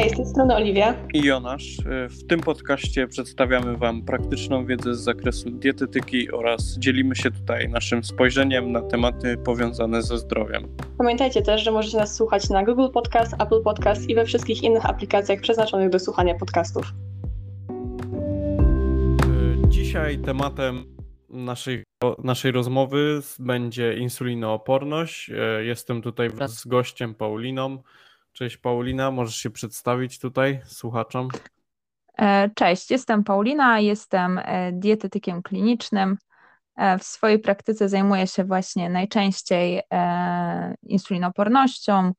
Hej, z tej strony Oliwia. I Jonasz. W tym podcaście przedstawiamy Wam praktyczną wiedzę z zakresu dietetyki oraz dzielimy się tutaj naszym spojrzeniem na tematy powiązane ze zdrowiem. Pamiętajcie też, że możecie nas słuchać na Google Podcast, Apple Podcast i we wszystkich innych aplikacjach przeznaczonych do słuchania podcastów. Dzisiaj tematem naszej, naszej rozmowy będzie insulinooporność. Jestem tutaj wraz z gościem Pauliną. Cześć Paulina, możesz się przedstawić tutaj słuchaczom? E, cześć, jestem Paulina, jestem e, dietetykiem klinicznym. E, w swojej praktyce zajmuję się właśnie najczęściej insulinopornością,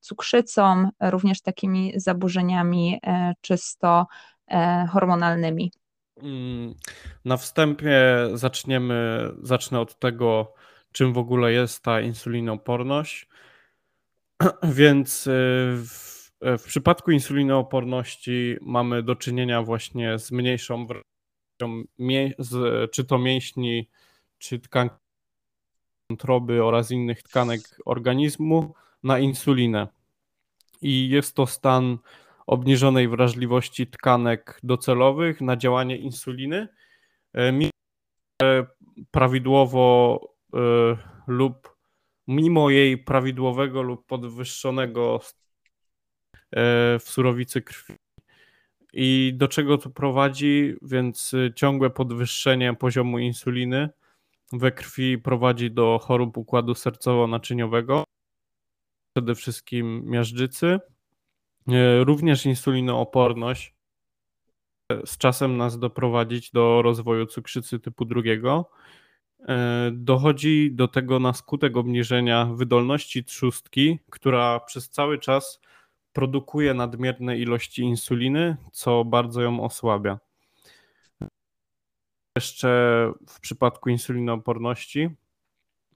cukrzycą, również takimi zaburzeniami czysto hormonalnymi. Mm, na wstępie zaczniemy, zacznę od tego, czym w ogóle jest ta insulinooporność. Więc y, w, w przypadku insulinooporności mamy do czynienia właśnie z mniejszą czy to mięśni, czy tkanki wątroby oraz innych tkanek organizmu na insulinę. I jest to stan obniżonej wrażliwości tkanek docelowych na działanie insuliny, e, prawidłowo e, lub mimo jej prawidłowego lub podwyższonego e, w surowicy krwi. I do czego to prowadzi? Więc y, ciągłe podwyższenie poziomu insuliny we krwi prowadzi do chorób układu sercowo-naczyniowego, przede wszystkim miażdżycy. E, również insulinooporność e, z czasem nas doprowadzić do rozwoju cukrzycy typu drugiego dochodzi do tego na skutek obniżenia wydolności trzustki, która przez cały czas produkuje nadmierne ilości insuliny, co bardzo ją osłabia. Jeszcze w przypadku insulinooporności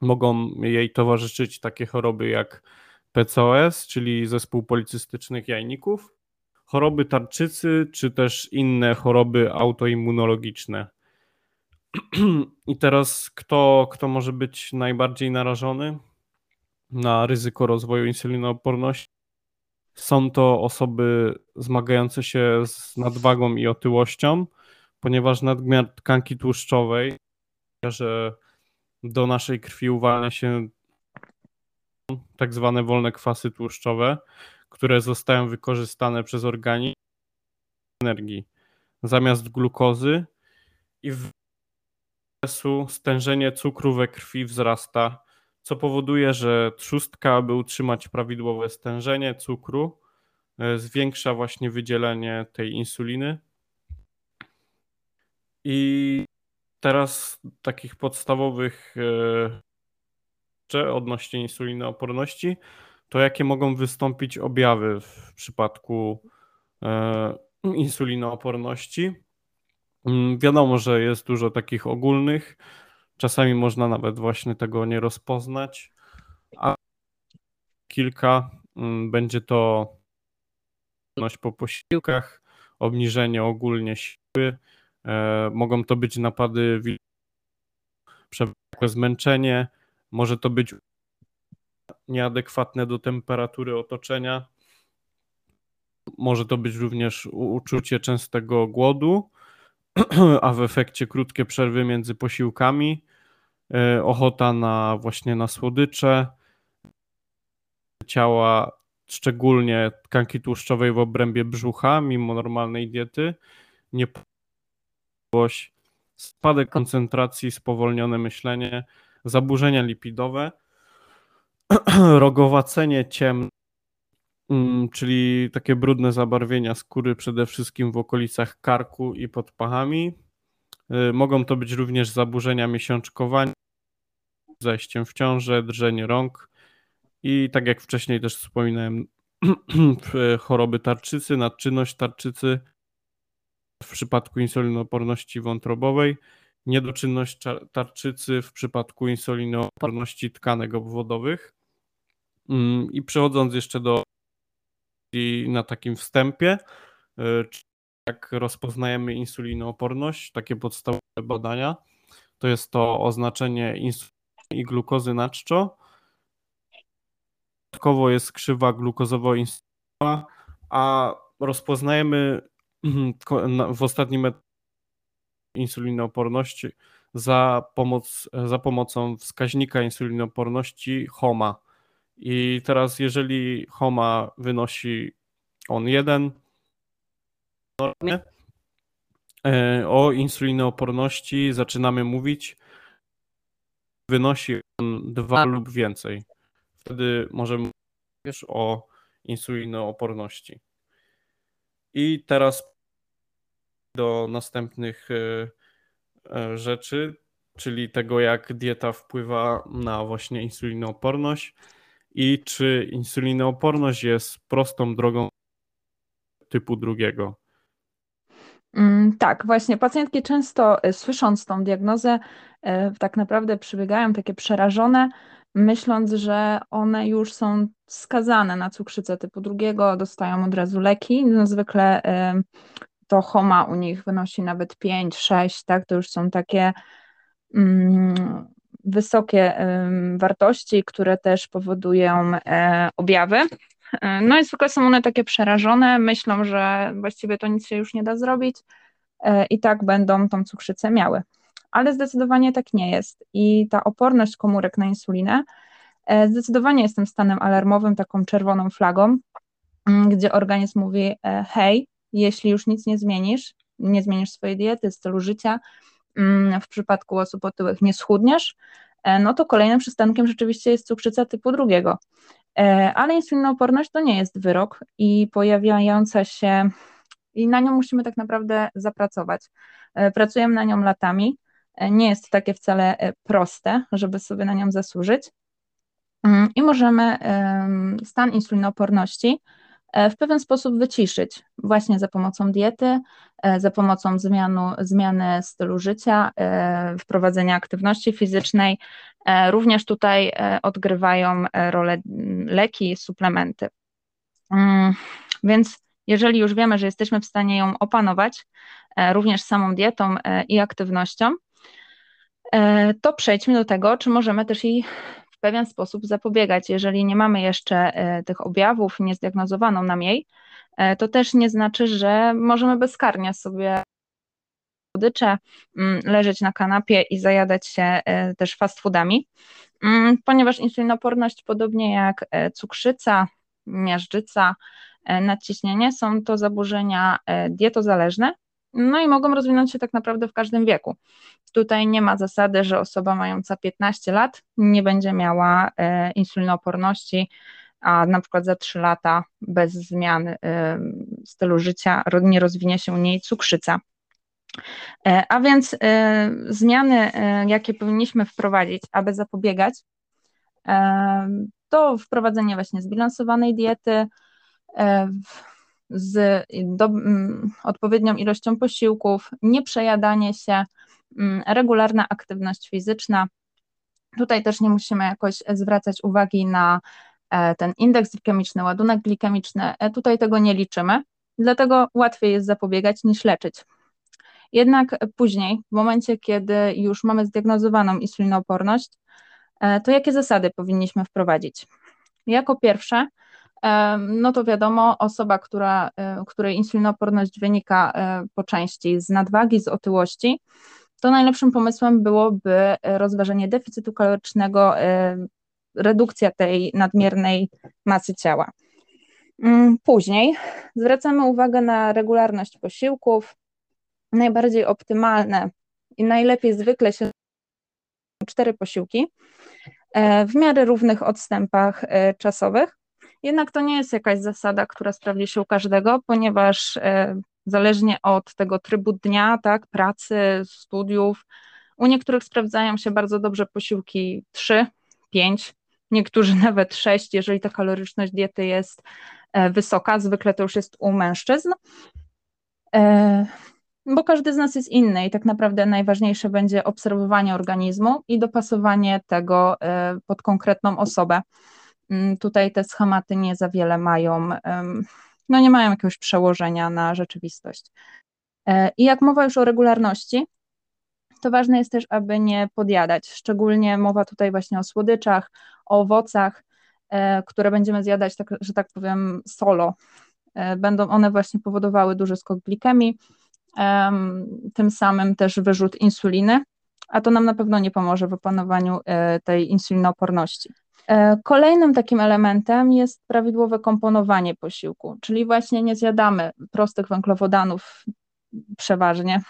mogą jej towarzyszyć takie choroby jak PCOS, czyli zespół policystycznych jajników, choroby tarczycy, czy też inne choroby autoimmunologiczne. I teraz kto, kto może być najbardziej narażony na ryzyko rozwoju insulinooporności? Są to osoby zmagające się z nadwagą i otyłością, ponieważ nadmiar tkanki tłuszczowej, że do naszej krwi uwalnia się tak zwane wolne kwasy tłuszczowe, które zostają wykorzystane przez organizm energii zamiast glukozy i w stężenie cukru we krwi wzrasta, co powoduje, że trzustka, aby utrzymać prawidłowe stężenie cukru, e, zwiększa właśnie wydzielenie tej insuliny. I teraz takich podstawowych e, odnośnie insulinooporności, to jakie mogą wystąpić objawy w przypadku e, insulinooporności. Mm, wiadomo, że jest dużo takich ogólnych. Czasami można nawet właśnie tego nie rozpoznać, a kilka mm, będzie to po posiłkach, obniżenie ogólnie siły, e, mogą to być napady przewlekłe zmęczenie, może to być nieadekwatne do temperatury otoczenia, może to być również uczucie częstego głodu, a w efekcie krótkie przerwy między posiłkami, e, ochota na właśnie na słodycze, ciała, szczególnie tkanki tłuszczowej w obrębie brzucha, mimo normalnej diety, niepodległość, spadek koncentracji, spowolnione myślenie, zaburzenia lipidowe, rogowacenie ciemne, czyli takie brudne zabarwienia skóry przede wszystkim w okolicach karku i pod pachami. Y, mogą to być również zaburzenia miesiączkowania, zajściem w ciążę, drżenie rąk i tak jak wcześniej też wspominałem, choroby tarczycy, nadczynność tarczycy w przypadku insulinooporności wątrobowej, niedoczynność tarczycy w przypadku insulinooporności tkanek obwodowych. Mm, I przechodząc jeszcze do na takim wstępie, y, jak rozpoznajemy insulinooporność, takie podstawowe badania, to jest to oznaczenie insuliny i glukozy na czczo. Dodatkowo jest krzywa glukozowo-insulinowa, a rozpoznajemy w ostatnim etapie insulinooporności za, pomoc, za pomocą wskaźnika insulinooporności HOMA. I teraz, jeżeli HOMA wynosi on 1, e, o insulinooporności zaczynamy mówić, wynosi on 2 lub więcej. Wtedy możemy mówić o insulinooporności. I teraz do następnych e, e, rzeczy, czyli tego, jak dieta wpływa na właśnie insulinooporność i czy insulinooporność jest prostą drogą typu drugiego. Mm, tak, właśnie pacjentki często e, słysząc tą diagnozę, tak naprawdę przybiegają takie przerażone, myśląc, że one już są skazane na cukrzycę typu drugiego, dostają od razu leki. No, zwykle to HOMA u nich wynosi nawet 5, 6, tak? To już są takie mm, wysokie wartości, które też powodują e, objawy. E, no i zwykle są one takie przerażone, myślą, że właściwie to nic się już nie da zrobić e, i tak będą tą cukrzycę miały. Ale zdecydowanie tak nie jest. I ta oporność komórek na insulinę zdecydowanie jest tym stanem alarmowym, taką czerwoną flagą, mm, gdzie organizm mówi: hej, jeśli już nic nie zmienisz, nie zmienisz swojej diety, stylu życia, w przypadku osób otyłych nie schudniesz, e, no to kolejnym przystankiem rzeczywiście jest cukrzyca typu drugiego. E, ale insulinooporność to nie jest wyrok i pojawiająca się, i na nią musimy tak naprawdę zapracować. E, pracujemy na nią latami. Nie jest takie wcale proste, żeby sobie na nią zasłużyć. Mm, I możemy stan insulinooporności w pewien sposób wyciszyć, właśnie za pomocą diety, e, za pomocą zmianu, zmiany stylu życia, e, wprowadzenia aktywności fizycznej. Również tutaj odgrywają rolę leki, suplementy. Mm, więc jeżeli już wiemy, że jesteśmy w stanie ją opanować, również samą dietą i aktywnością, to przejdźmy do tego, czy możemy też jej pewien sposób zapobiegać. Jeżeli nie mamy jeszcze e, tych objawów, nie zdiagnozowano nam jej, e, to też nie znaczy, że możemy bezkarnie sobie słodycze, mm, leżeć na kanapie i zajadać się e, też fast foodami, mm, ponieważ insulinoporność, podobnie jak cukrzyca, miażdżyca, nadciśnienie, są to zaburzenia dietozależne, no i mogą rozwinąć się tak naprawdę w każdym wieku. Tutaj nie ma zasady, że osoba mająca 15 lat nie będzie miała e, insulinooporności, a na przykład za 3 lata bez zmian e, stylu życia nie rozwinie się u niej cukrzyca. E, a więc zmiany, jakie powinniśmy wprowadzić, aby zapobiegać, to wprowadzenie właśnie zbilansowanej diety, z do, mm, odpowiednią ilością posiłków, nieprzejadanie się, mm, regularna aktywność fizyczna. Tutaj też nie musimy jakoś zwracać uwagi na e, ten indeks glikemiczny, ładunek glikemiczny. E, tutaj tego nie liczymy, dlatego łatwiej jest zapobiegać niż leczyć. Jednak później, w momencie, kiedy już mamy zdiagnozowaną insulinooporność, e, to jakie zasady powinniśmy wprowadzić? Jako pierwsze, no to wiadomo, osoba, która, e, której insulinooporność wynika e, po części z nadwagi, z otyłości, to najlepszym pomysłem byłoby rozważenie deficytu kalorycznego, e, redukcja tej nadmiernej masy ciała. Mm, później zwracamy uwagę na regularność posiłków. Najbardziej optymalne i najlepiej zwykle się cztery posiłki w miarę równych odstępach czasowych. Jednak to nie jest jakaś zasada, która sprawdzi się u każdego, ponieważ e, zależnie od tego trybu dnia, tak, pracy, studiów, u niektórych sprawdzają się bardzo dobrze posiłki 3, 5, niektórzy nawet 6, jeżeli ta kaloryczność diety jest e, wysoka, zwykle to już jest u mężczyzn. E, bo każdy z nas jest inny i tak naprawdę najważniejsze będzie obserwowanie organizmu i dopasowanie tego pod konkretną osobę. Mm, tutaj te schematy nie za wiele mają, no nie mają jakiegoś przełożenia na rzeczywistość. E, I jak mowa już o regularności, to ważne jest też, aby nie podjadać. Szczególnie mowa tutaj właśnie o słodyczach, o owocach, e, które będziemy zjadać, tak, że tak powiem, solo. będą one właśnie powodowały duży skok glikemii, tym samym też wyrzut insuliny, a to nam na pewno nie pomoże w opanowaniu tej insulinooporności. Kolejnym takim elementem jest prawidłowe komponowanie posiłku, czyli właśnie nie zjadamy prostych węglowodanów przeważnie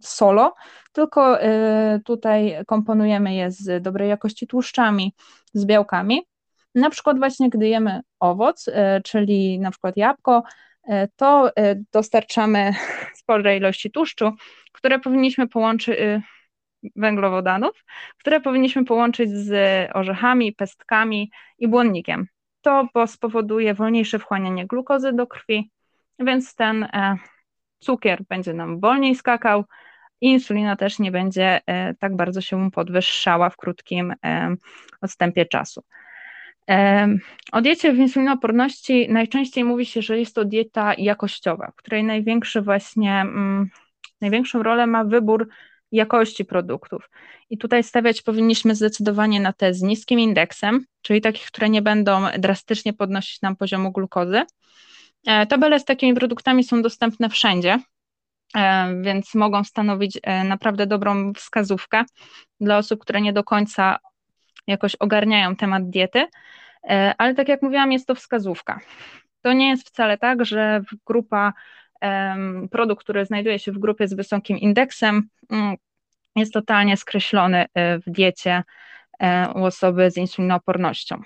solo, tylko tutaj komponujemy je z dobrej jakości tłuszczami, z białkami. Na przykład właśnie gdy jemy owoc, czyli na przykład jabłko, to dostarczamy spore ilości tłuszczu, które powinniśmy połączyć, węglowodanów, które powinniśmy połączyć z orzechami, pestkami i błonnikiem. To spowoduje wolniejsze wchłanianie glukozy do krwi, więc ten cukier będzie nam wolniej skakał, insulina też nie będzie e, tak bardzo się podwyższała w krótkim e, odstępie czasu. E, o diecie w insulinooporności najczęściej mówi się, że jest to dieta jakościowa, w której największy właśnie, mm, największą rolę ma wybór jakości produktów. I tutaj stawiać powinniśmy zdecydowanie na te z niskim indeksem, czyli takich, które nie będą drastycznie podnosić nam poziomu glukozy. Tabele z takimi produktami są dostępne wszędzie, E, więc mogą stanowić e, naprawdę dobrą wskazówkę dla osób, które nie do końca jakoś ogarniają temat diety, e, ale tak jak mówiłam, jest to wskazówka. To nie jest wcale tak, że grupa, produkt, który znajduje się w grupie z wysokim indeksem, mm, jest totalnie skreślony w diecie u osoby z insulinoopornością.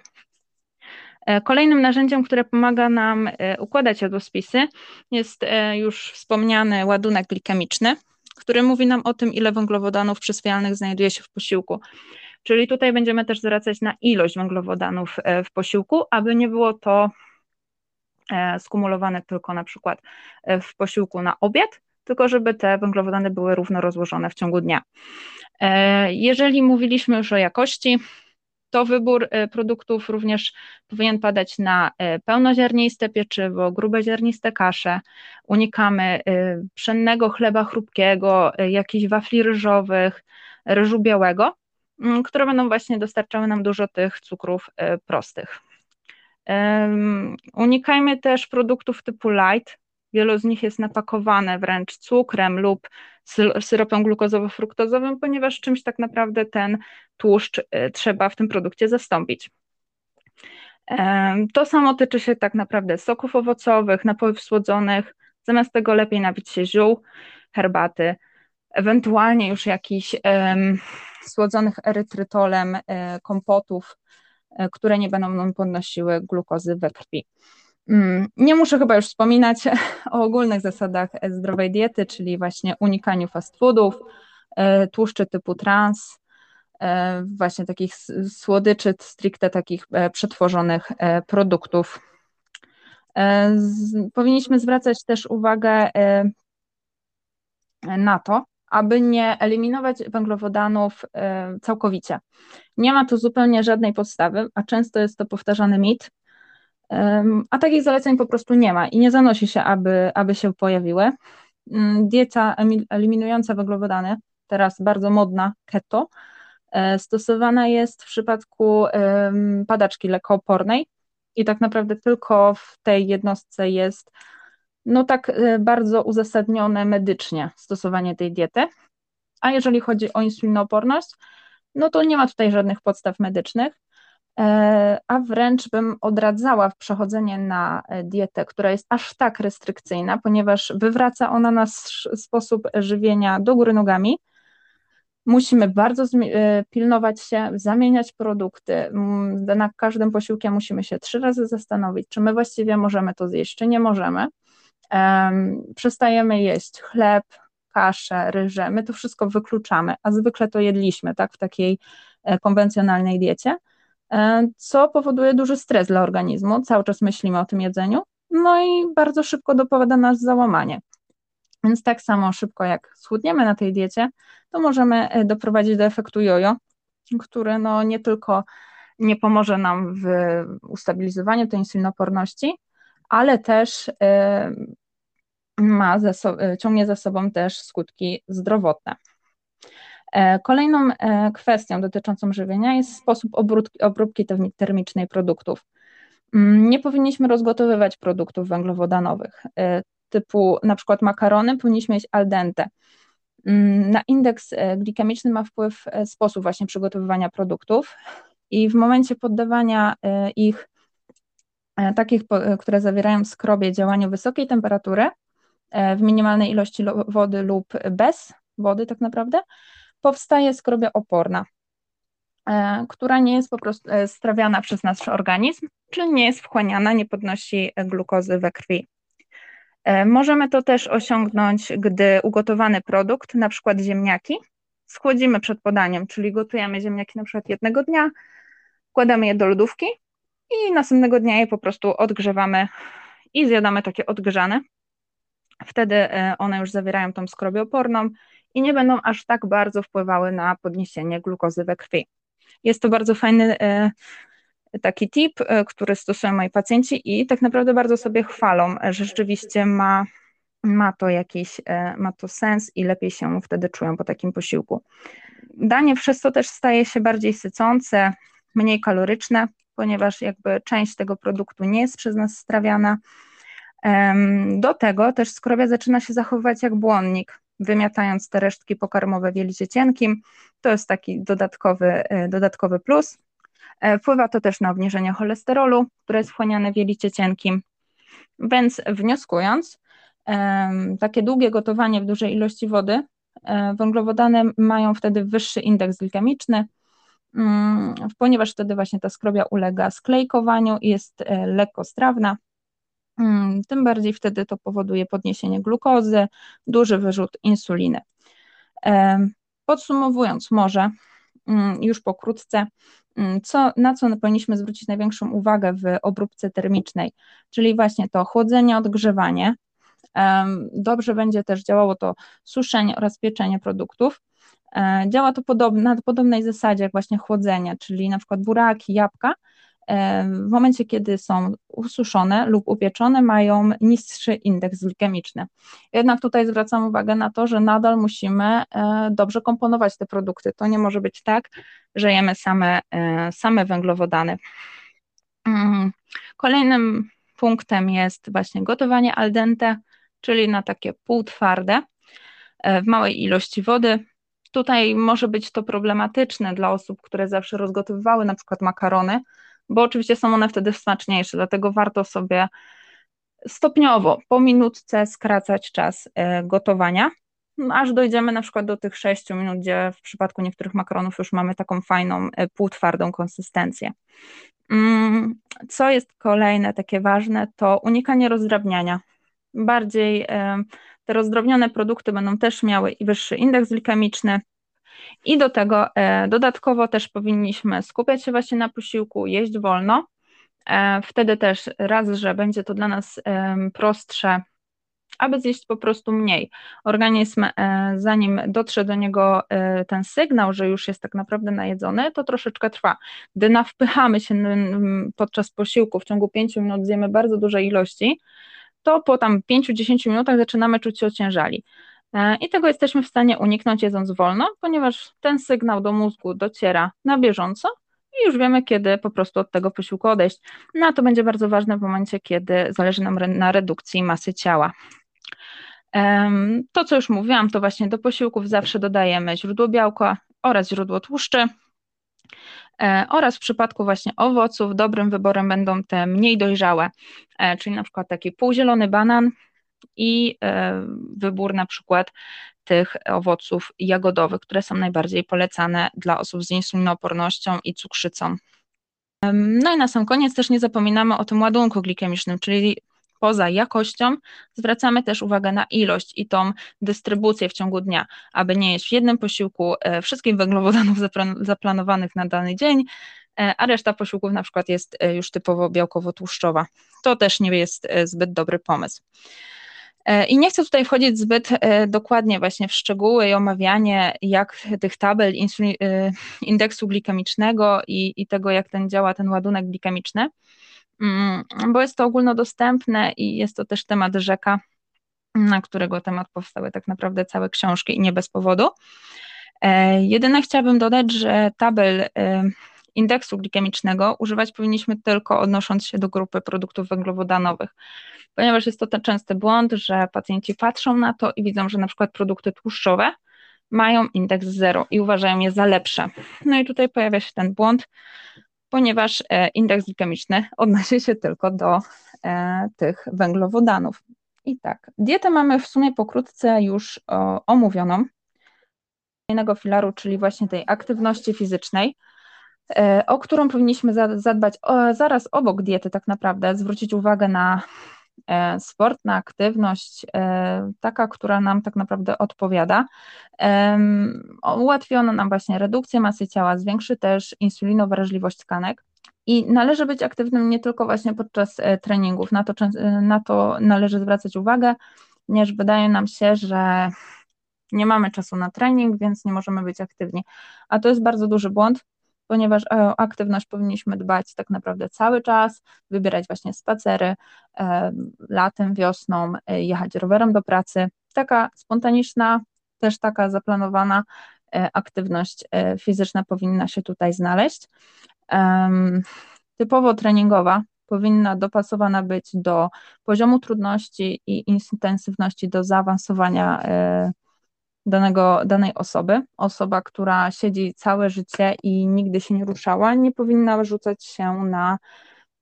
E, kolejnym narzędziem, które pomaga nam e, układać jadłospisy jest e, już wspomniany ładunek glikemiczny, który mówi nam o tym, ile węglowodanów przyswajalnych znajduje się w posiłku. Czyli tutaj będziemy też zwracać na ilość węglowodanów w posiłku, aby nie było to skumulowane tylko na przykład w posiłku na obiad, tylko żeby te węglowodany były równo rozłożone w ciągu dnia. Jeżeli mówiliśmy już o jakości, to wybór e, produktów również powinien padać na e, pełnoziarniste pieczywo, grubeziarniste kasze. Unikamy e, pszennego chleba chrupkiego, jakichś wafli ryżowych, ryżu białego, które będą właśnie dostarczały nam dużo tych cukrów prostych. Unikajmy też produktów typu light. Wielu z nich jest napakowane wręcz cukrem lub syropem glukozowo-fruktozowym, ponieważ czymś tak naprawdę ten tłuszcz y, trzeba w tym produkcie zastąpić. To samo tyczy się tak naprawdę soków owocowych, napojów słodzonych. Zamiast tego lepiej napić się ziół, herbaty, ewentualnie już jakichś um, słodzonych erytrytolem um, kompotów, um, które nie będą nam podnosiły glukozy we krwi. Mm, nie muszę chyba już wspominać o ogólnych zasadach zdrowej diety, czyli właśnie unikaniu fast foodów, e, tłuszczy typu trans, e, właśnie takich słodyczy, stricte takich e, przetworzonych produktów. Powinniśmy zwracać też uwagę na to, aby nie eliminować węglowodanów całkowicie. Nie ma tu zupełnie żadnej podstawy, a często jest to powtarzany mit, a takich zaleceń po prostu nie ma i nie zanosi się, aby, aby się pojawiły. Dieta eliminująca węglowodany, teraz bardzo modna keto, e, stosowana jest w przypadku padaczki lekoopornej i tak naprawdę tylko w tej jednostce jest no tak e, bardzo uzasadnione medycznie stosowanie tej diety. A jeżeli chodzi o insulinooporność, no to nie ma tutaj żadnych podstaw medycznych. E, a wręcz bym odradzała przechodzenie na e, dietę, która jest aż tak restrykcyjna, ponieważ wywraca ona nasz sposób żywienia do góry nogami. Musimy bardzo e, pilnować się, zamieniać produkty. Na każdym posiłkiem musimy się trzy razy zastanowić, czy my właściwie możemy to zjeść, czy nie możemy. Przestajemy jeść chleb, kaszę, ryże, my to wszystko wykluczamy, a zwykle to jedliśmy tak, w takiej konwencjonalnej diecie E, co powoduje duży stres dla organizmu. Cały czas myślimy o tym jedzeniu, no i bardzo szybko dopowiada nas załamanie. Więc tak samo szybko jak schudniemy na tej diecie, to możemy e, doprowadzić do efektu jojo, który no nie tylko nie pomoże nam w ustabilizowaniu tej insulinoporności, ale też e, ma so, ciągnie za sobą też skutki zdrowotne. E, kolejną e, kwestią dotyczącą żywienia jest sposób obróbki, obróbki termicznej produktów. Mm, nie powinniśmy rozgotowywać produktów węglowodanowych, typu na przykład makarony, powinniśmy mieć al dente. Mm, na indeks glikemiczny ma wpływ sposób właśnie przygotowywania produktów i w momencie poddawania ich takich, które zawierają skrobie działaniu wysokiej temperatury w minimalnej ilości wody lub bez wody tak naprawdę, powstaje skrobia oporna, e, która nie jest po prostu e, strawiana przez nasz organizm, czyli nie jest wchłaniana, nie podnosi glukozy we krwi. E, możemy to też osiągnąć, gdy ugotowany produkt, na przykład ziemniaki, schłodzimy przed podaniem, czyli gotujemy ziemniaki na przykład jednego dnia, wkładamy je do lodówki i następnego dnia je po prostu odgrzewamy i zjadamy takie odgrzane. Wtedy one już zawierają tą skrobię oporną i nie będą aż tak bardzo wpływały na podniesienie glukozy we krwi. Jest to bardzo fajny e, taki tip, e, który stosują moi pacjenci i tak naprawdę bardzo sobie chwalą, że rzeczywiście ma, ma to jakiś, e, ma to sens i lepiej się wtedy czują po takim posiłku. Danie przez to też staje się bardziej sycące, mniej kaloryczne, ponieważ jakby część tego produktu nie jest przez nas strawiana. Do tego też skrobia zaczyna się zachowywać jak błonnik, wymiatając te resztki pokarmowe w jelicie cienkim. To jest taki dodatkowy, e, dodatkowy plus. E, wpływa to też na obniżenie cholesterolu, które jest wchłaniane w jelicie cienkim. Więc wnioskując, takie długie gotowanie w dużej ilości wody, e, węglowodany mają wtedy wyższy indeks glikemiczny, mm, ponieważ wtedy właśnie ta skrobia ulega sklejkowaniu i jest lekko strawna, Mm, tym bardziej wtedy to powoduje podniesienie glukozy, duży wyrzut insuliny. Podsumowując, może mm, już pokrótce, mm, co, na co powinniśmy zwrócić największą uwagę w obróbce termicznej, czyli właśnie to chłodzenie, odgrzewanie. Dobrze będzie też działało to suszenie oraz pieczenie produktów. E, działa to podob, na podobnej zasadzie jak właśnie chłodzenie, czyli na przykład buraki, jabłka w momencie, kiedy są ususzone lub upieczone, mają niższy indeks glikemiczny. Jednak tutaj zwracam uwagę na to, że nadal musimy e, dobrze komponować te produkty. To nie może być tak, że jemy same, e, same węglowodany. Mm, kolejnym punktem jest właśnie gotowanie al dente, czyli na takie półtwarde e, w małej ilości wody. Tutaj może być to problematyczne dla osób, które zawsze rozgotowywały na przykład makarony, bo oczywiście są one wtedy smaczniejsze, dlatego warto sobie stopniowo, po minutce skracać czas e, gotowania, no, aż dojdziemy na przykład do tych 6 minut, gdzie w przypadku niektórych makaronów już mamy taką fajną, e, półtwardą konsystencję. Mm, co jest kolejne takie ważne, to unikanie rozdrabniania. Bardziej e, te rozdrobnione produkty będą też miały wyższy indeks glikemiczny, i do tego e, dodatkowo też powinniśmy skupiać się właśnie na posiłku, jeść wolno. E, wtedy też raz, że będzie to dla nas prostsze, aby zjeść po prostu mniej. Organizm, e, zanim dotrze do niego ten sygnał, że już jest tak naprawdę najedzony, to troszeczkę trwa. Gdy nawpychamy się podczas posiłku, w ciągu 5 minut zjemy bardzo duże ilości, to po tam 5-10 minutach zaczynamy czuć się ociężali. E, I tego jesteśmy w stanie uniknąć jedząc wolno, ponieważ ten sygnał do mózgu dociera na bieżąco i już wiemy, kiedy po prostu od tego posiłku odejść. No a to będzie bardzo ważne w momencie, kiedy zależy nam na redukcji masy ciała. To, co już mówiłam, to właśnie do posiłków zawsze dodajemy źródło białka oraz źródło tłuszczy. E, oraz w przypadku właśnie owoców dobrym wyborem będą te mniej dojrzałe, e, czyli na przykład taki półzielony banan, i e, wybór na przykład tych owoców jagodowych, które są najbardziej polecane dla osób z insulinoopornością i cukrzycą. No i na sam koniec też nie zapominamy o tym ładunku glikemicznym, czyli poza jakością zwracamy też uwagę na ilość i tą dystrybucję w ciągu dnia, aby nie jeść w jednym posiłku e, wszystkich węglowodanów zaplanowanych na dany dzień, e, a reszta posiłków na przykład jest już typowo białkowo-tłuszczowa. To też nie jest zbyt dobry pomysł. E, I nie chcę tutaj wchodzić zbyt e, dokładnie właśnie w szczegóły i omawianie jak tych tabel e, indeksu glikemicznego i, i tego, jak ten działa ten ładunek glikemiczny, mm, bo jest to ogólnodostępne i jest to też temat rzeka, na którego temat powstały tak naprawdę całe książki i nie bez powodu. Jedyne chciałabym dodać, że tabel indeksu glikemicznego używać powinniśmy tylko odnosząc się do grupy produktów węglowodanowych, ponieważ jest to ten częsty błąd, że pacjenci patrzą na to i widzą, że na przykład produkty tłuszczowe mają indeks 0 i uważają je za lepsze. No i tutaj pojawia się ten błąd, ponieważ e, indeks glikemiczny odnosi się tylko do e, tych węglowodanów. I tak, dietę mamy w sumie pokrótce już omówioną. Kolejnego filaru, czyli właśnie tej aktywności fizycznej, e, o którą powinniśmy zadbać zaraz obok diety tak naprawdę, zwrócić uwagę na E, sport, na aktywność, e, taka, która nam tak naprawdę odpowiada. Ułatwi ona nam właśnie redukcję masy ciała, zwiększy też insulinowrażliwość tkanek. I należy być aktywnym nie tylko właśnie podczas e, treningów, na to, na to należy zwracać uwagę, ponieważ wydaje nam się, że nie mamy czasu na trening, więc nie możemy być aktywni. A to jest bardzo duży błąd, ponieważ o aktywność powinniśmy dbać tak naprawdę cały czas, wybierać właśnie spacery e, latem, wiosną, e, jechać rowerem do pracy. Taka spontaniczna, też taka zaplanowana e, aktywność fizyczna powinna się tutaj znaleźć. Typowo treningowa powinna dopasowana być do poziomu trudności i intensywności do zaawansowania danego, danej osoby. Osoba, która siedzi całe życie i nigdy się nie ruszała, nie powinna rzucać się na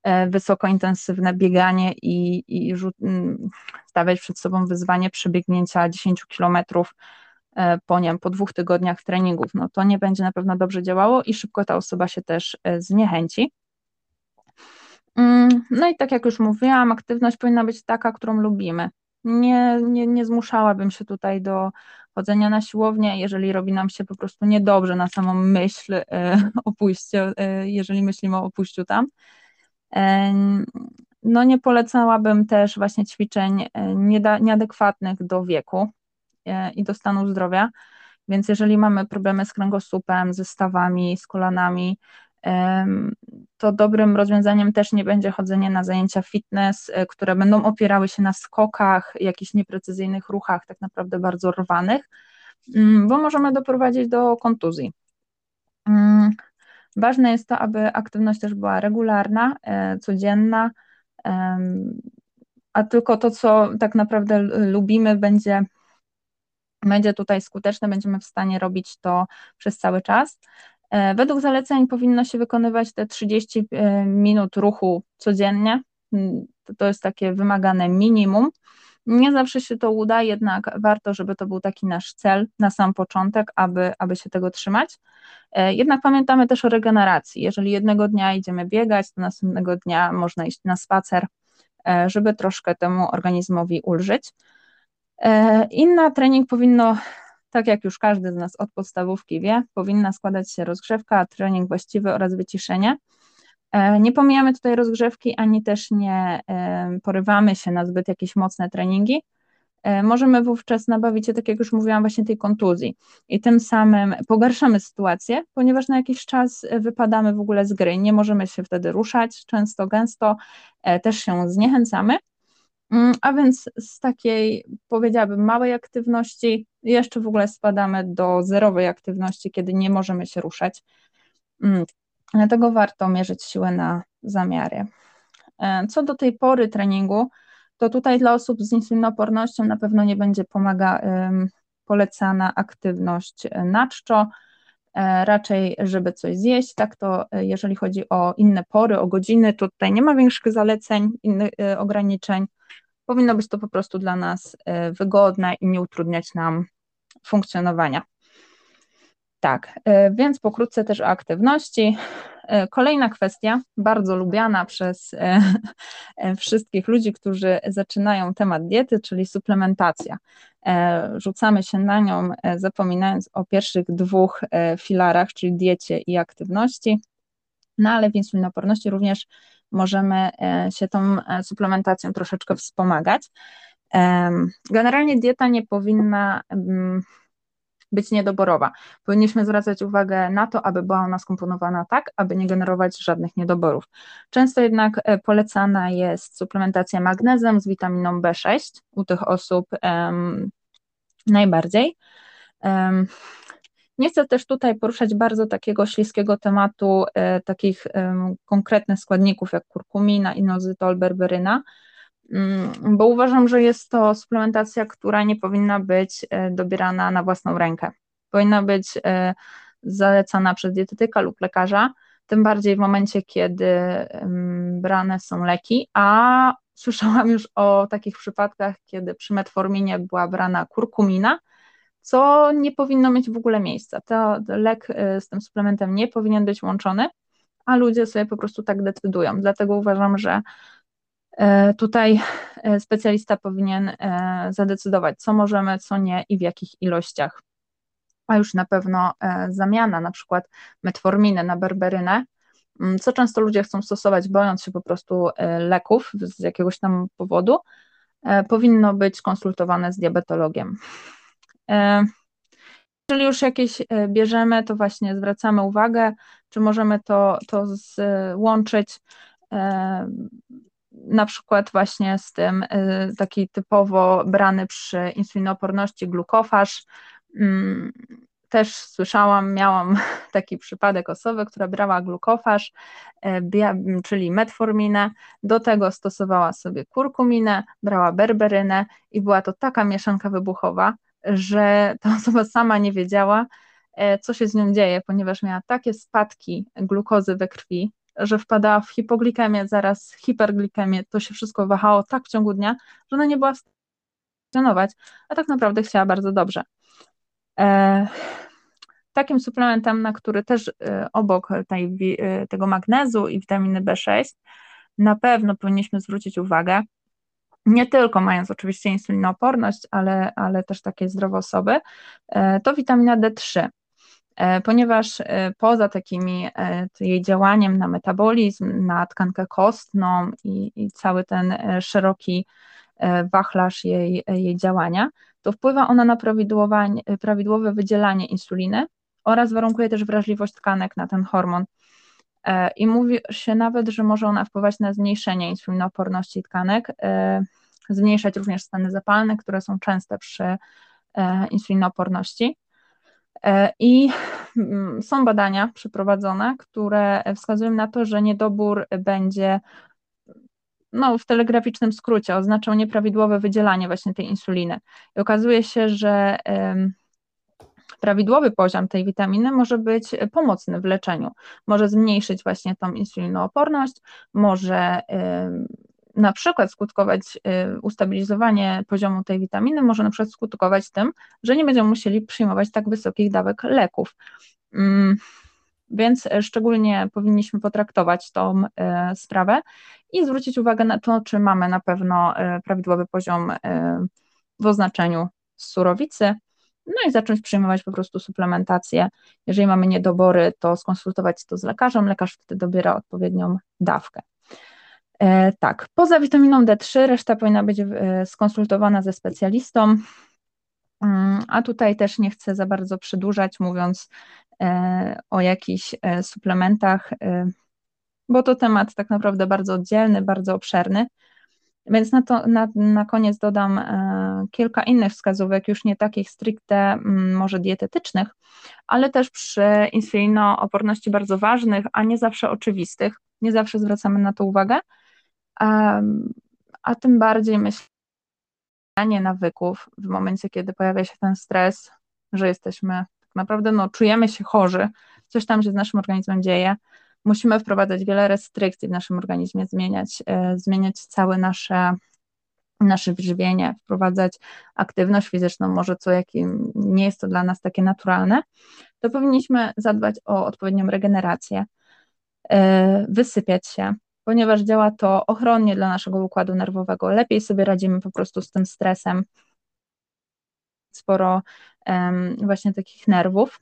e, wysokointensywne bieganie i, i stawiać przed sobą wyzwanie przebiegnięcia 10 kilometrów e, po, po dwóch tygodniach treningów. No to nie będzie na pewno dobrze działało i szybko ta osoba się też e, zniechęci. Mm, no i tak jak już mówiłam, aktywność powinna być taka, którą lubimy. Nie, nie, nie zmuszałabym się tutaj do chodzenia na siłownię, jeżeli robi nam się po prostu niedobrze na samą myśl e, o pójściu, e, jeżeli myślimy o pójściu tam. E, no nie polecałabym też właśnie ćwiczeń nieadekwatnych do wieku i do stanu zdrowia, więc jeżeli mamy problemy z kręgosłupem, ze stawami, z kolanami, to dobrym rozwiązaniem też nie będzie chodzenie na zajęcia fitness, e, które będą opierały się na skokach, jakichś nieprecyzyjnych ruchach, tak naprawdę bardzo rwanych, mm, bo możemy doprowadzić do kontuzji. Mm, ważne jest to, aby aktywność też była regularna, e, codzienna, a tylko to, co tak naprawdę lubimy, będzie, będzie tutaj skuteczne, będziemy w stanie robić to przez cały czas. E, według zaleceń powinno się wykonywać te 30 e, minut ruchu codziennie. Mm, to jest takie wymagane minimum. Nie zawsze się to uda, jednak warto, żeby to był taki nasz cel na sam początek, aby, aby się tego trzymać. E, jednak pamiętamy też o regeneracji. Jeżeli jednego dnia idziemy biegać, to następnego dnia można iść na spacer, żeby troszkę temu organizmowi ulżyć. Inna trening powinno tak jak już każdy z nas od podstawówki wie, powinna składać się rozgrzewka, trening właściwy oraz wyciszenie. E, nie pomijamy tutaj rozgrzewki, ani też nie e, porywamy się na zbyt jakieś mocne treningi. E, możemy wówczas nabawić się, tak jak już mówiłam, właśnie tej kontuzji i tym samym pogarszamy sytuację, ponieważ na jakiś czas wypadamy w ogóle z gry, nie możemy się wtedy ruszać, często, gęsto też się zniechęcamy Mm, a więc z takiej, powiedziałabym, małej aktywności jeszcze w ogóle spadamy do zerowej aktywności, kiedy nie możemy się ruszać. Mm, dlatego warto mierzyć siłę na zamiary. E, co do tej pory treningu, to tutaj dla osób z insulinopornością na pewno nie będzie pomaga polecana aktywność na czczo, e, raczej żeby coś zjeść, tak to e, jeżeli chodzi o inne pory, o godziny, tutaj nie ma większych zaleceń, innych ograniczeń, Powinno być to po prostu dla nas e, wygodne i nie utrudniać nam funkcjonowania. Tak, e, więc pokrótce też o aktywności. E, kolejna kwestia, bardzo lubiana przez wszystkich ludzi, którzy zaczynają temat diety, czyli suplementacja. Rzucamy się na nią, zapominając o pierwszych dwóch filarach, czyli diecie i aktywności. No ale w insulinoporności również możemy się tą suplementacją troszeczkę wspomagać. Generalnie dieta nie powinna mm, być niedoborowa. Powinniśmy zwracać uwagę na to, aby była ona skomponowana tak, aby nie generować żadnych niedoborów. Często jednak e, polecana jest suplementacja magnezem z witaminą B6 u tych osób um, najbardziej. Um, Nie chcę też tutaj poruszać bardzo takiego śliskiego tematu, takich konkretnych składników jak kurkumina, inozytol, berberyna, bo uważam, że jest to suplementacja, która nie powinna być dobierana na własną rękę. Powinna być zalecana przez dietetyka lub lekarza, tym bardziej w momencie, kiedy brane są leki, a słyszałam już o takich przypadkach, kiedy przy metforminie była brana kurkumina, co nie powinno mieć w ogóle miejsca. To lek y, z tym suplementem nie powinien być łączony, a ludzie sobie po prostu tak decydują. Dlatego uważam, że tutaj y, specjalista powinien zadecydować, co możemy, co nie i w jakich ilościach a już na pewno e, zamiana na przykład metforminy na berberynę, mm, co często ludzie chcą stosować, bojąc się po prostu e, leków z jakiegoś tam powodu, e, powinno być konsultowane z diabetologiem. Jeżeli już jakieś bierzemy, to właśnie zwracamy uwagę, czy możemy to, to złączyć na przykład właśnie z tym taki typowo brany przy insulinoporności glukofaż, Mm, też słyszałam, miałam taki przypadek osoby, która brała glukofaż, e, czyli metforminę, do tego stosowała sobie kurkuminę, brała berberynę i była to taka mieszanka wybuchowa, że ta osoba sama nie wiedziała, e, co się z nią dzieje, ponieważ miała takie spadki glukozy we krwi, że wpadała w hipoglikemię, zaraz hiperglikemię, to się wszystko wahało tak w ciągu dnia, że ona nie była w stanie funkcjonować, a tak naprawdę chciała bardzo dobrze. E, takim suplementem, na który też e, obok tej, e, tego magnezu i witaminy B6 na pewno powinniśmy zwrócić uwagę, nie tylko mając oczywiście insulinooporność, ale, ale też takie zdrowe osoby, to witamina D3 ponieważ poza takimi jej działaniem na metabolizm, na tkankę kostną i, i cały ten szeroki wachlarz jej, jej działania, to wpływa ona na prawidłowe wydzielanie insuliny oraz warunkuje też wrażliwość tkanek na ten hormon. E, I mówi się nawet, że może ona wpływać na zmniejszenie insulinooporności tkanek, e, zmniejszać również stany zapalne, które są częste przy e, insulinooporności. I mm, są badania przeprowadzone, które wskazują na to, że niedobór będzie no, w telegraficznym skrócie oznaczał nieprawidłowe wydzielanie właśnie tej insuliny. I okazuje się, że prawidłowy poziom tej witaminy może być pomocny w leczeniu. Może zmniejszyć właśnie tą insulinooporność, może na przykład skutkować, y, ustabilizowanie poziomu tej witaminy może na przykład skutkować tym, że nie będziemy musieli przyjmować tak wysokich dawek leków. Mm, więc e, szczególnie powinniśmy potraktować tą e, sprawę i zwrócić uwagę na to, czy mamy na pewno prawidłowy poziom w oznaczeniu surowicy, no i zacząć przyjmować po prostu suplementację. Jeżeli mamy niedobory, to skonsultować to z lekarzem, lekarz wtedy dobiera odpowiednią dawkę. Tak, poza witaminą D3 reszta powinna być skonsultowana ze specjalistą, mm, a tutaj też nie chcę za bardzo przedłużać, mówiąc E, o jakichś e, suplementach, e, bo to temat tak naprawdę bardzo oddzielny, bardzo obszerny. Więc na, to, na, na koniec dodam kilka innych wskazówek, już nie takich stricte mm, może dietetycznych, ale też przy insulinooporności bardzo ważnych, a nie zawsze oczywistych. Nie zawsze zwracamy na to uwagę, a, tym bardziej myślę, nawyków w momencie, kiedy pojawia się ten stres, że jesteśmy naprawdę no, czujemy się chorzy, coś tam się z naszym organizmem dzieje, musimy wprowadzać wiele restrykcji w naszym organizmie, zmieniać, e, zmieniać całe nasze, nasze żywienie, wprowadzać aktywność fizyczną, może co jakim nie jest to dla nas takie naturalne, to powinniśmy zadbać o odpowiednią regenerację, e, wysypiać się, ponieważ działa to ochronnie dla naszego układu nerwowego. Lepiej sobie radzimy po prostu z tym stresem, sporo właśnie takich nerwów.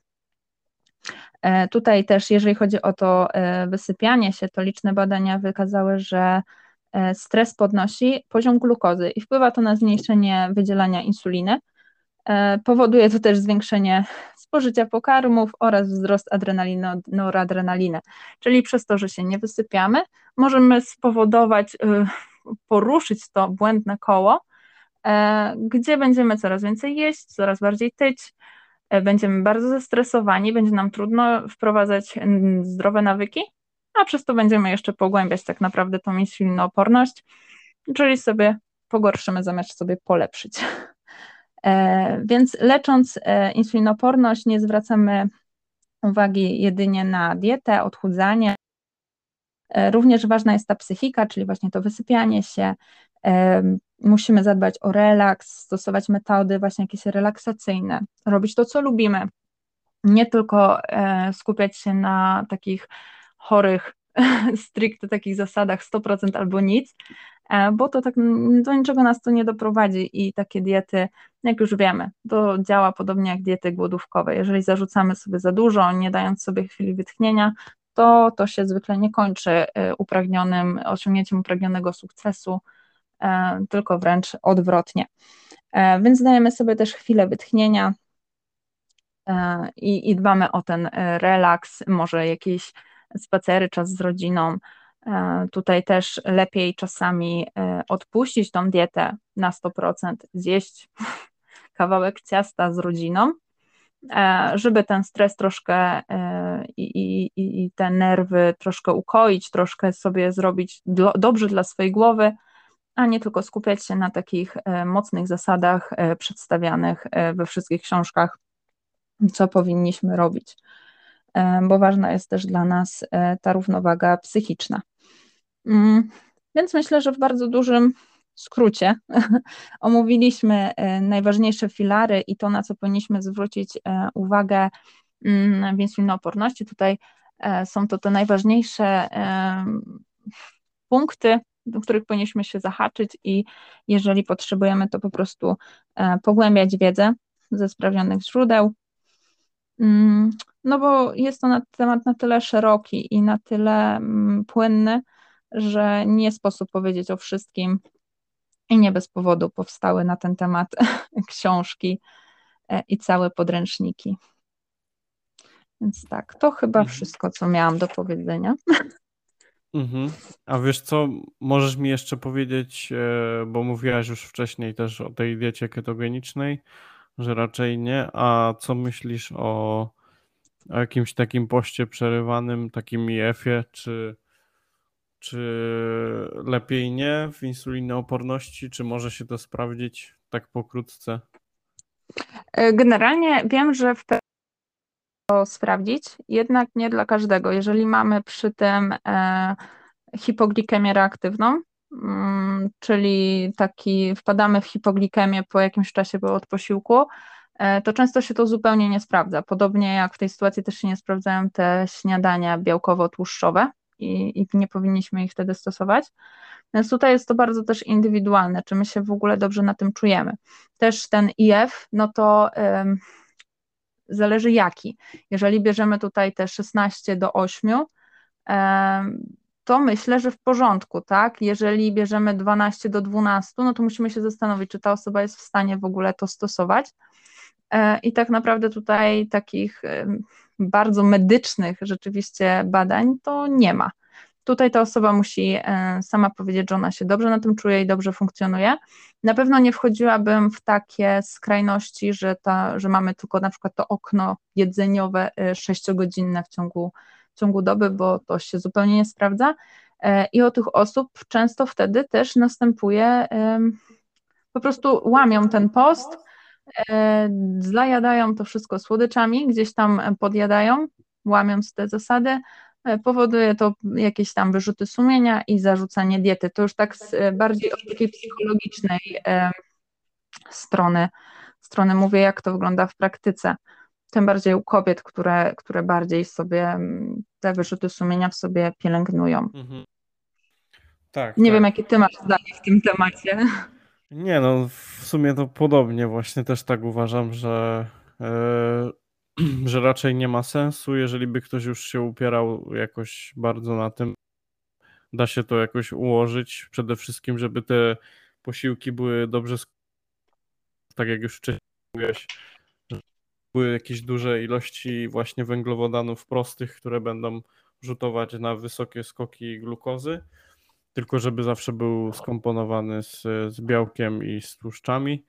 E, tutaj też, jeżeli chodzi o to e, wysypianie się, to liczne badania wykazały, że e, stres podnosi poziom glukozy i wpływa to na zmniejszenie wydzielania insuliny. Powoduje to też zwiększenie spożycia pokarmów oraz wzrost adrenaliny, noradrenaliny. Czyli przez to, że się nie wysypiamy, możemy spowodować, poruszyć to błędne koło, E, gdzie będziemy coraz więcej jeść, coraz bardziej tyć e, będziemy bardzo zestresowani, będzie nam trudno wprowadzać zdrowe nawyki, a przez to będziemy jeszcze pogłębiać tak naprawdę tą insulinooporność, czyli sobie pogorszymy zamiast sobie polepszyć. E, więc lecząc insulinoporność nie zwracamy uwagi jedynie na dietę, odchudzanie. Również ważna jest ta psychika, czyli właśnie to wysypianie się, musimy zadbać o relaks, stosować metody właśnie jakieś relaksacyjne, robić to, co lubimy. Nie tylko e, skupiać się na takich chorych, stricte takich zasadach 100% albo nic, e, bo to tak do niczego nas to nie doprowadzi i takie diety, jak już wiemy, to działa podobnie jak diety głodówkowe. Jeżeli zarzucamy sobie za dużo, nie dając sobie chwili wytchnienia, to to się zwykle nie kończy e, upragnionym, osiągnięciem upragnionego sukcesu, E, tylko wręcz odwrotnie. Więc dajemy sobie też chwilę wytchnienia i, i dbamy o ten relaks, może jakieś spacery, czas z rodziną. Tutaj też lepiej czasami odpuścić tą dietę na 100%, zjeść kawałek ciasta z rodziną, żeby ten stres troszkę i, i, i te nerwy troszkę ukoić, troszkę sobie zrobić dobrze dla swojej głowy, a nie tylko skupiać się na takich e, mocnych zasadach e, przedstawianych e, we wszystkich książkach, co powinniśmy robić, bo ważna jest też dla nas ta równowaga psychiczna. Mm, więc myślę, że w bardzo dużym skrócie omówiliśmy najważniejsze filary i to, na co powinniśmy zwrócić uwagę mm, w insulinooporności. Tutaj są to te najważniejsze punkty, do których powinniśmy się zahaczyć i jeżeli potrzebujemy, to po prostu e, pogłębiać wiedzę ze sprawnionych źródeł. No bo jest to na, temat na tyle szeroki i na tyle mm, płynny, że nie sposób powiedzieć o wszystkim i nie bez powodu powstały na ten temat książki e, i całe podręczniki. Więc tak, to chyba mhm. wszystko, co miałam do powiedzenia. Mhm. A wiesz co, możesz mi jeszcze powiedzieć, e, bo mówiłaś już wcześniej też o tej diecie ketogenicznej, że raczej nie, a co myślisz o, o jakimś takim poście przerywanym, takim IF-ie, czy, czy lepiej nie w insulinooporności, czy może się to sprawdzić tak pokrótce? E, generalnie wiem, że w to sprawdzić, jednak nie dla każdego. Jeżeli mamy przy tym e, hipoglikemię reaktywną, mm, czyli taki wpadamy w hipoglikemię po jakimś czasie od posiłku, to często się to zupełnie nie sprawdza. Podobnie jak w tej sytuacji też się nie sprawdzają te śniadania białkowo-tłuszczowe i, i nie powinniśmy ich wtedy stosować. Więc tutaj jest to bardzo też indywidualne, czy my się w ogóle dobrze na tym czujemy. Też ten IF, no to zależy jaki. Jeżeli bierzemy tutaj te 16 do 8, to myślę, że w porządku, tak? Jeżeli bierzemy 12 do 12, no to musimy się zastanowić, czy ta osoba jest w stanie w ogóle to stosować. E, I tak naprawdę tutaj takich bardzo medycznych rzeczywiście badań to nie ma. Tutaj ta osoba musi e, sama powiedzieć, że ona się dobrze na tym czuje i dobrze funkcjonuje. Na pewno nie wchodziłabym w takie skrajności, że, ta, że mamy tylko na przykład to okno jedzeniowe e, sześciogodzinne w ciągu, w ciągu doby, bo to się zupełnie nie sprawdza. I o tych osób często wtedy też następuje, po prostu łamią ten post, zajadają to wszystko słodyczami, gdzieś tam podjadają, łamiąc te zasady, E, powoduje to jakieś tam wyrzuty sumienia i zarzucanie diety. To już tak z, e, bardziej od takiej psychologicznej e, strony, strony mówię, jak to wygląda w praktyce. Tym bardziej u kobiet, które, które bardziej sobie te wyrzuty sumienia w sobie pielęgnują. Mhm. Tak. Nie tak. wiem, jakie ty masz zdanie w tym temacie. Nie, no w sumie to podobnie właśnie też tak uważam, że że raczej nie ma sensu, jeżeli by ktoś już się upierał jakoś bardzo na tym, da się to jakoś ułożyć. Przede wszystkim, żeby te posiłki były dobrze, tak jak już wcześniej mówiłeś, były jakieś duże ilości właśnie węglowodanów prostych, które będą rzutować na wysokie skoki glukozy, tylko żeby zawsze był skomponowany z, z białkiem i z tłuszczami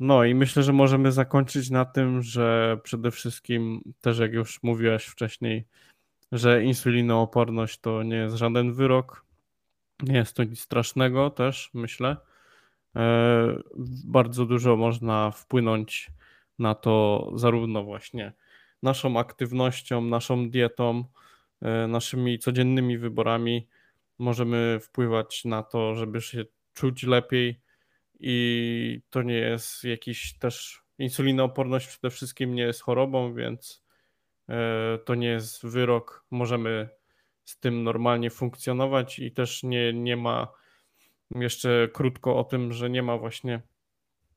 No i myślę, że możemy zakończyć na tym, że przede wszystkim, też jak już mówiłaś wcześniej, że insulinooporność to nie jest żaden wyrok, nie jest to nic strasznego też, myślę. E, bardzo dużo można wpłynąć na to zarówno właśnie naszą aktywnością, naszą dietą, e, naszymi codziennymi wyborami. Możemy wpływać na to, żeby się czuć lepiej i to nie jest jakiś też insulinooporność przede wszystkim nie jest chorobą, więc e, to nie jest wyrok. Możemy z tym normalnie funkcjonować i też nie, nie ma jeszcze krótko o tym, że nie ma właśnie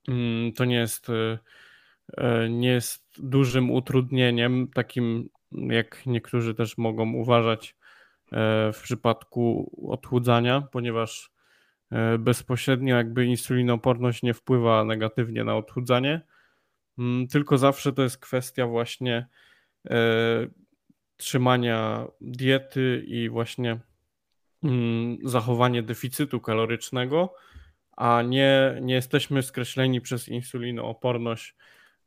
mm, to nie jest e, e, nie jest dużym utrudnieniem, takim jak niektórzy też mogą uważać w przypadku odchudzania, ponieważ E, bezpośrednio jakby insulinoporność nie wpływa negatywnie na odchudzanie, mm, tylko zawsze to jest kwestia właśnie e, trzymania diety i właśnie mm, zachowanie deficytu kalorycznego, a nie, nie jesteśmy skreśleni przez insulinooporność,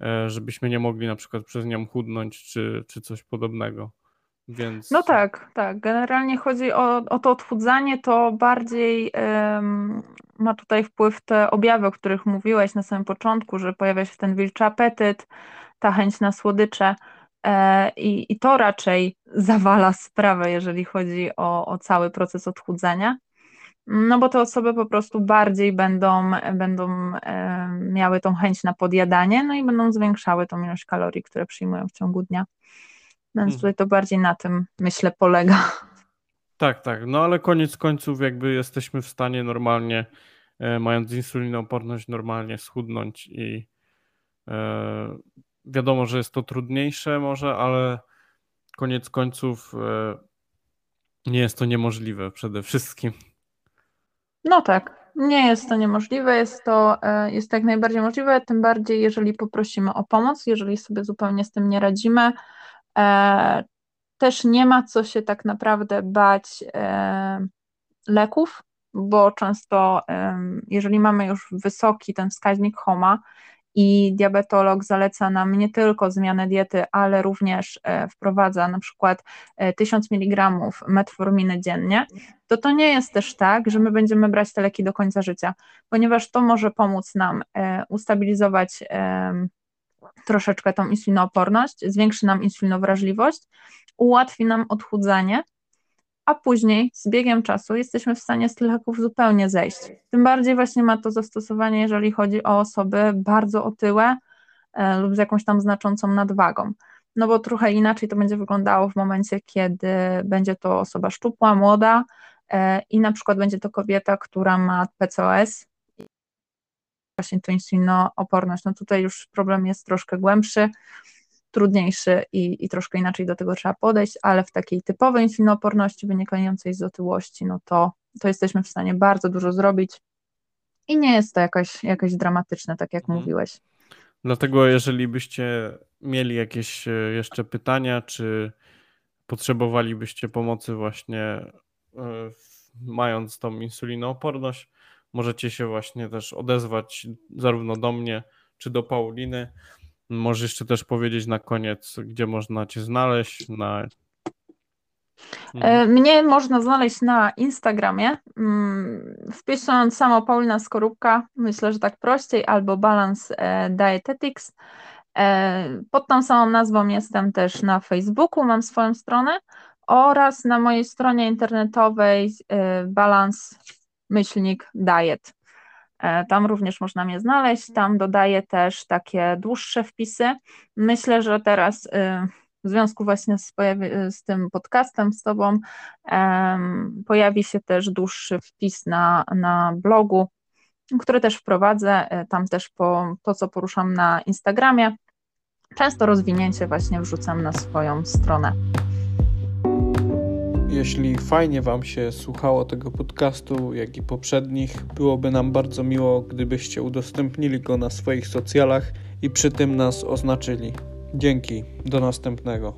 e, żebyśmy nie mogli na przykład przez nią chudnąć czy, czy coś podobnego. Więc... No tak, tak. Generalnie chodzi o, o to odchudzanie, to bardziej um, ma tutaj wpływ te objawy, o których mówiłeś na samym początku, że pojawia się ten wilczy apetyt, ta chęć na słodycze e, i, to raczej zawala sprawę, jeżeli chodzi o, o cały proces odchudzania. No bo te osoby po prostu bardziej będą, będą miały tą chęć na podjadanie, no i będą zwiększały tą ilość kalorii, które przyjmują w ciągu dnia. Więc mhm. tutaj to bardziej na tym, myślę, polega. Tak, tak. No ale koniec końców, jakby jesteśmy w stanie normalnie, e, mając insulinooporność, normalnie schudnąć i e, wiadomo, że jest to trudniejsze może, ale koniec końców e, nie jest to niemożliwe przede wszystkim. No tak, nie jest to niemożliwe, jest to e, jest jak najbardziej możliwe, tym bardziej jeżeli poprosimy o pomoc, jeżeli sobie zupełnie z tym nie radzimy, też nie ma co się tak naprawdę bać e, leków, bo często, jeżeli mamy już wysoki ten wskaźnik HOMA i diabetolog zaleca nam nie tylko zmianę diety, ale również e, wprowadza na przykład 1000 mg metforminy dziennie, to to nie jest też tak, że my będziemy brać te leki do końca życia, ponieważ to może pomóc nam ustabilizować troszeczkę tą insulinooporność, zwiększy nam insulinowrażliwość, ułatwi nam odchudzanie, a później z biegiem czasu jesteśmy w stanie z tych leków zupełnie zejść. Tym bardziej właśnie ma to zastosowanie, jeżeli chodzi o osoby bardzo otyłe e, lub z jakąś tam znaczącą nadwagą. No bo trochę inaczej to będzie wyglądało w momencie, kiedy będzie to osoba szczupła, młoda e, i na przykład będzie to kobieta, która ma PCOS, właśnie to insulinooporność. No tutaj już problem jest troszkę głębszy, trudniejszy i, i troszkę inaczej do tego trzeba podejść, ale w takiej typowej insulinooporności wynikającej z otyłości, no to, to jesteśmy w stanie bardzo dużo zrobić i nie jest to jakoś, jakoś dramatyczne, tak jak hmm. mówiłeś. Dlatego jeżeli byście mieli jakieś e, jeszcze pytania, czy potrzebowalibyście pomocy właśnie e, mając tą insulinooporność, Możecie się właśnie też odezwać zarówno do mnie, czy do Pauliny. Możesz jeszcze też powiedzieć na koniec, gdzie można Cię znaleźć, na e, mnie można znaleźć na Instagramie, mm, wpisując samo Paulina Skorupka, myślę, że tak prościej, albo Balance e, Dietetics. E, pod tą samą nazwą jestem też na Facebooku, mam swoją stronę oraz na mojej stronie internetowej Balance myślnik diet. E, tam również można mnie znaleźć, tam dodaję też takie dłuższe wpisy. Myślę, że teraz y, w związku właśnie z, z tym podcastem z Tobą pojawi się też dłuższy wpis na, na blogu, który też wprowadzę, e, tam też po to, co poruszam na Instagramie. Często rozwinięcie właśnie wrzucam na swoją stronę. Jeśli fajnie Wam się słuchało tego podcastu, jak i poprzednich, byłoby nam bardzo miło, gdybyście udostępnili go na swoich socjalach i przy tym nas oznaczyli. Dzięki, do następnego.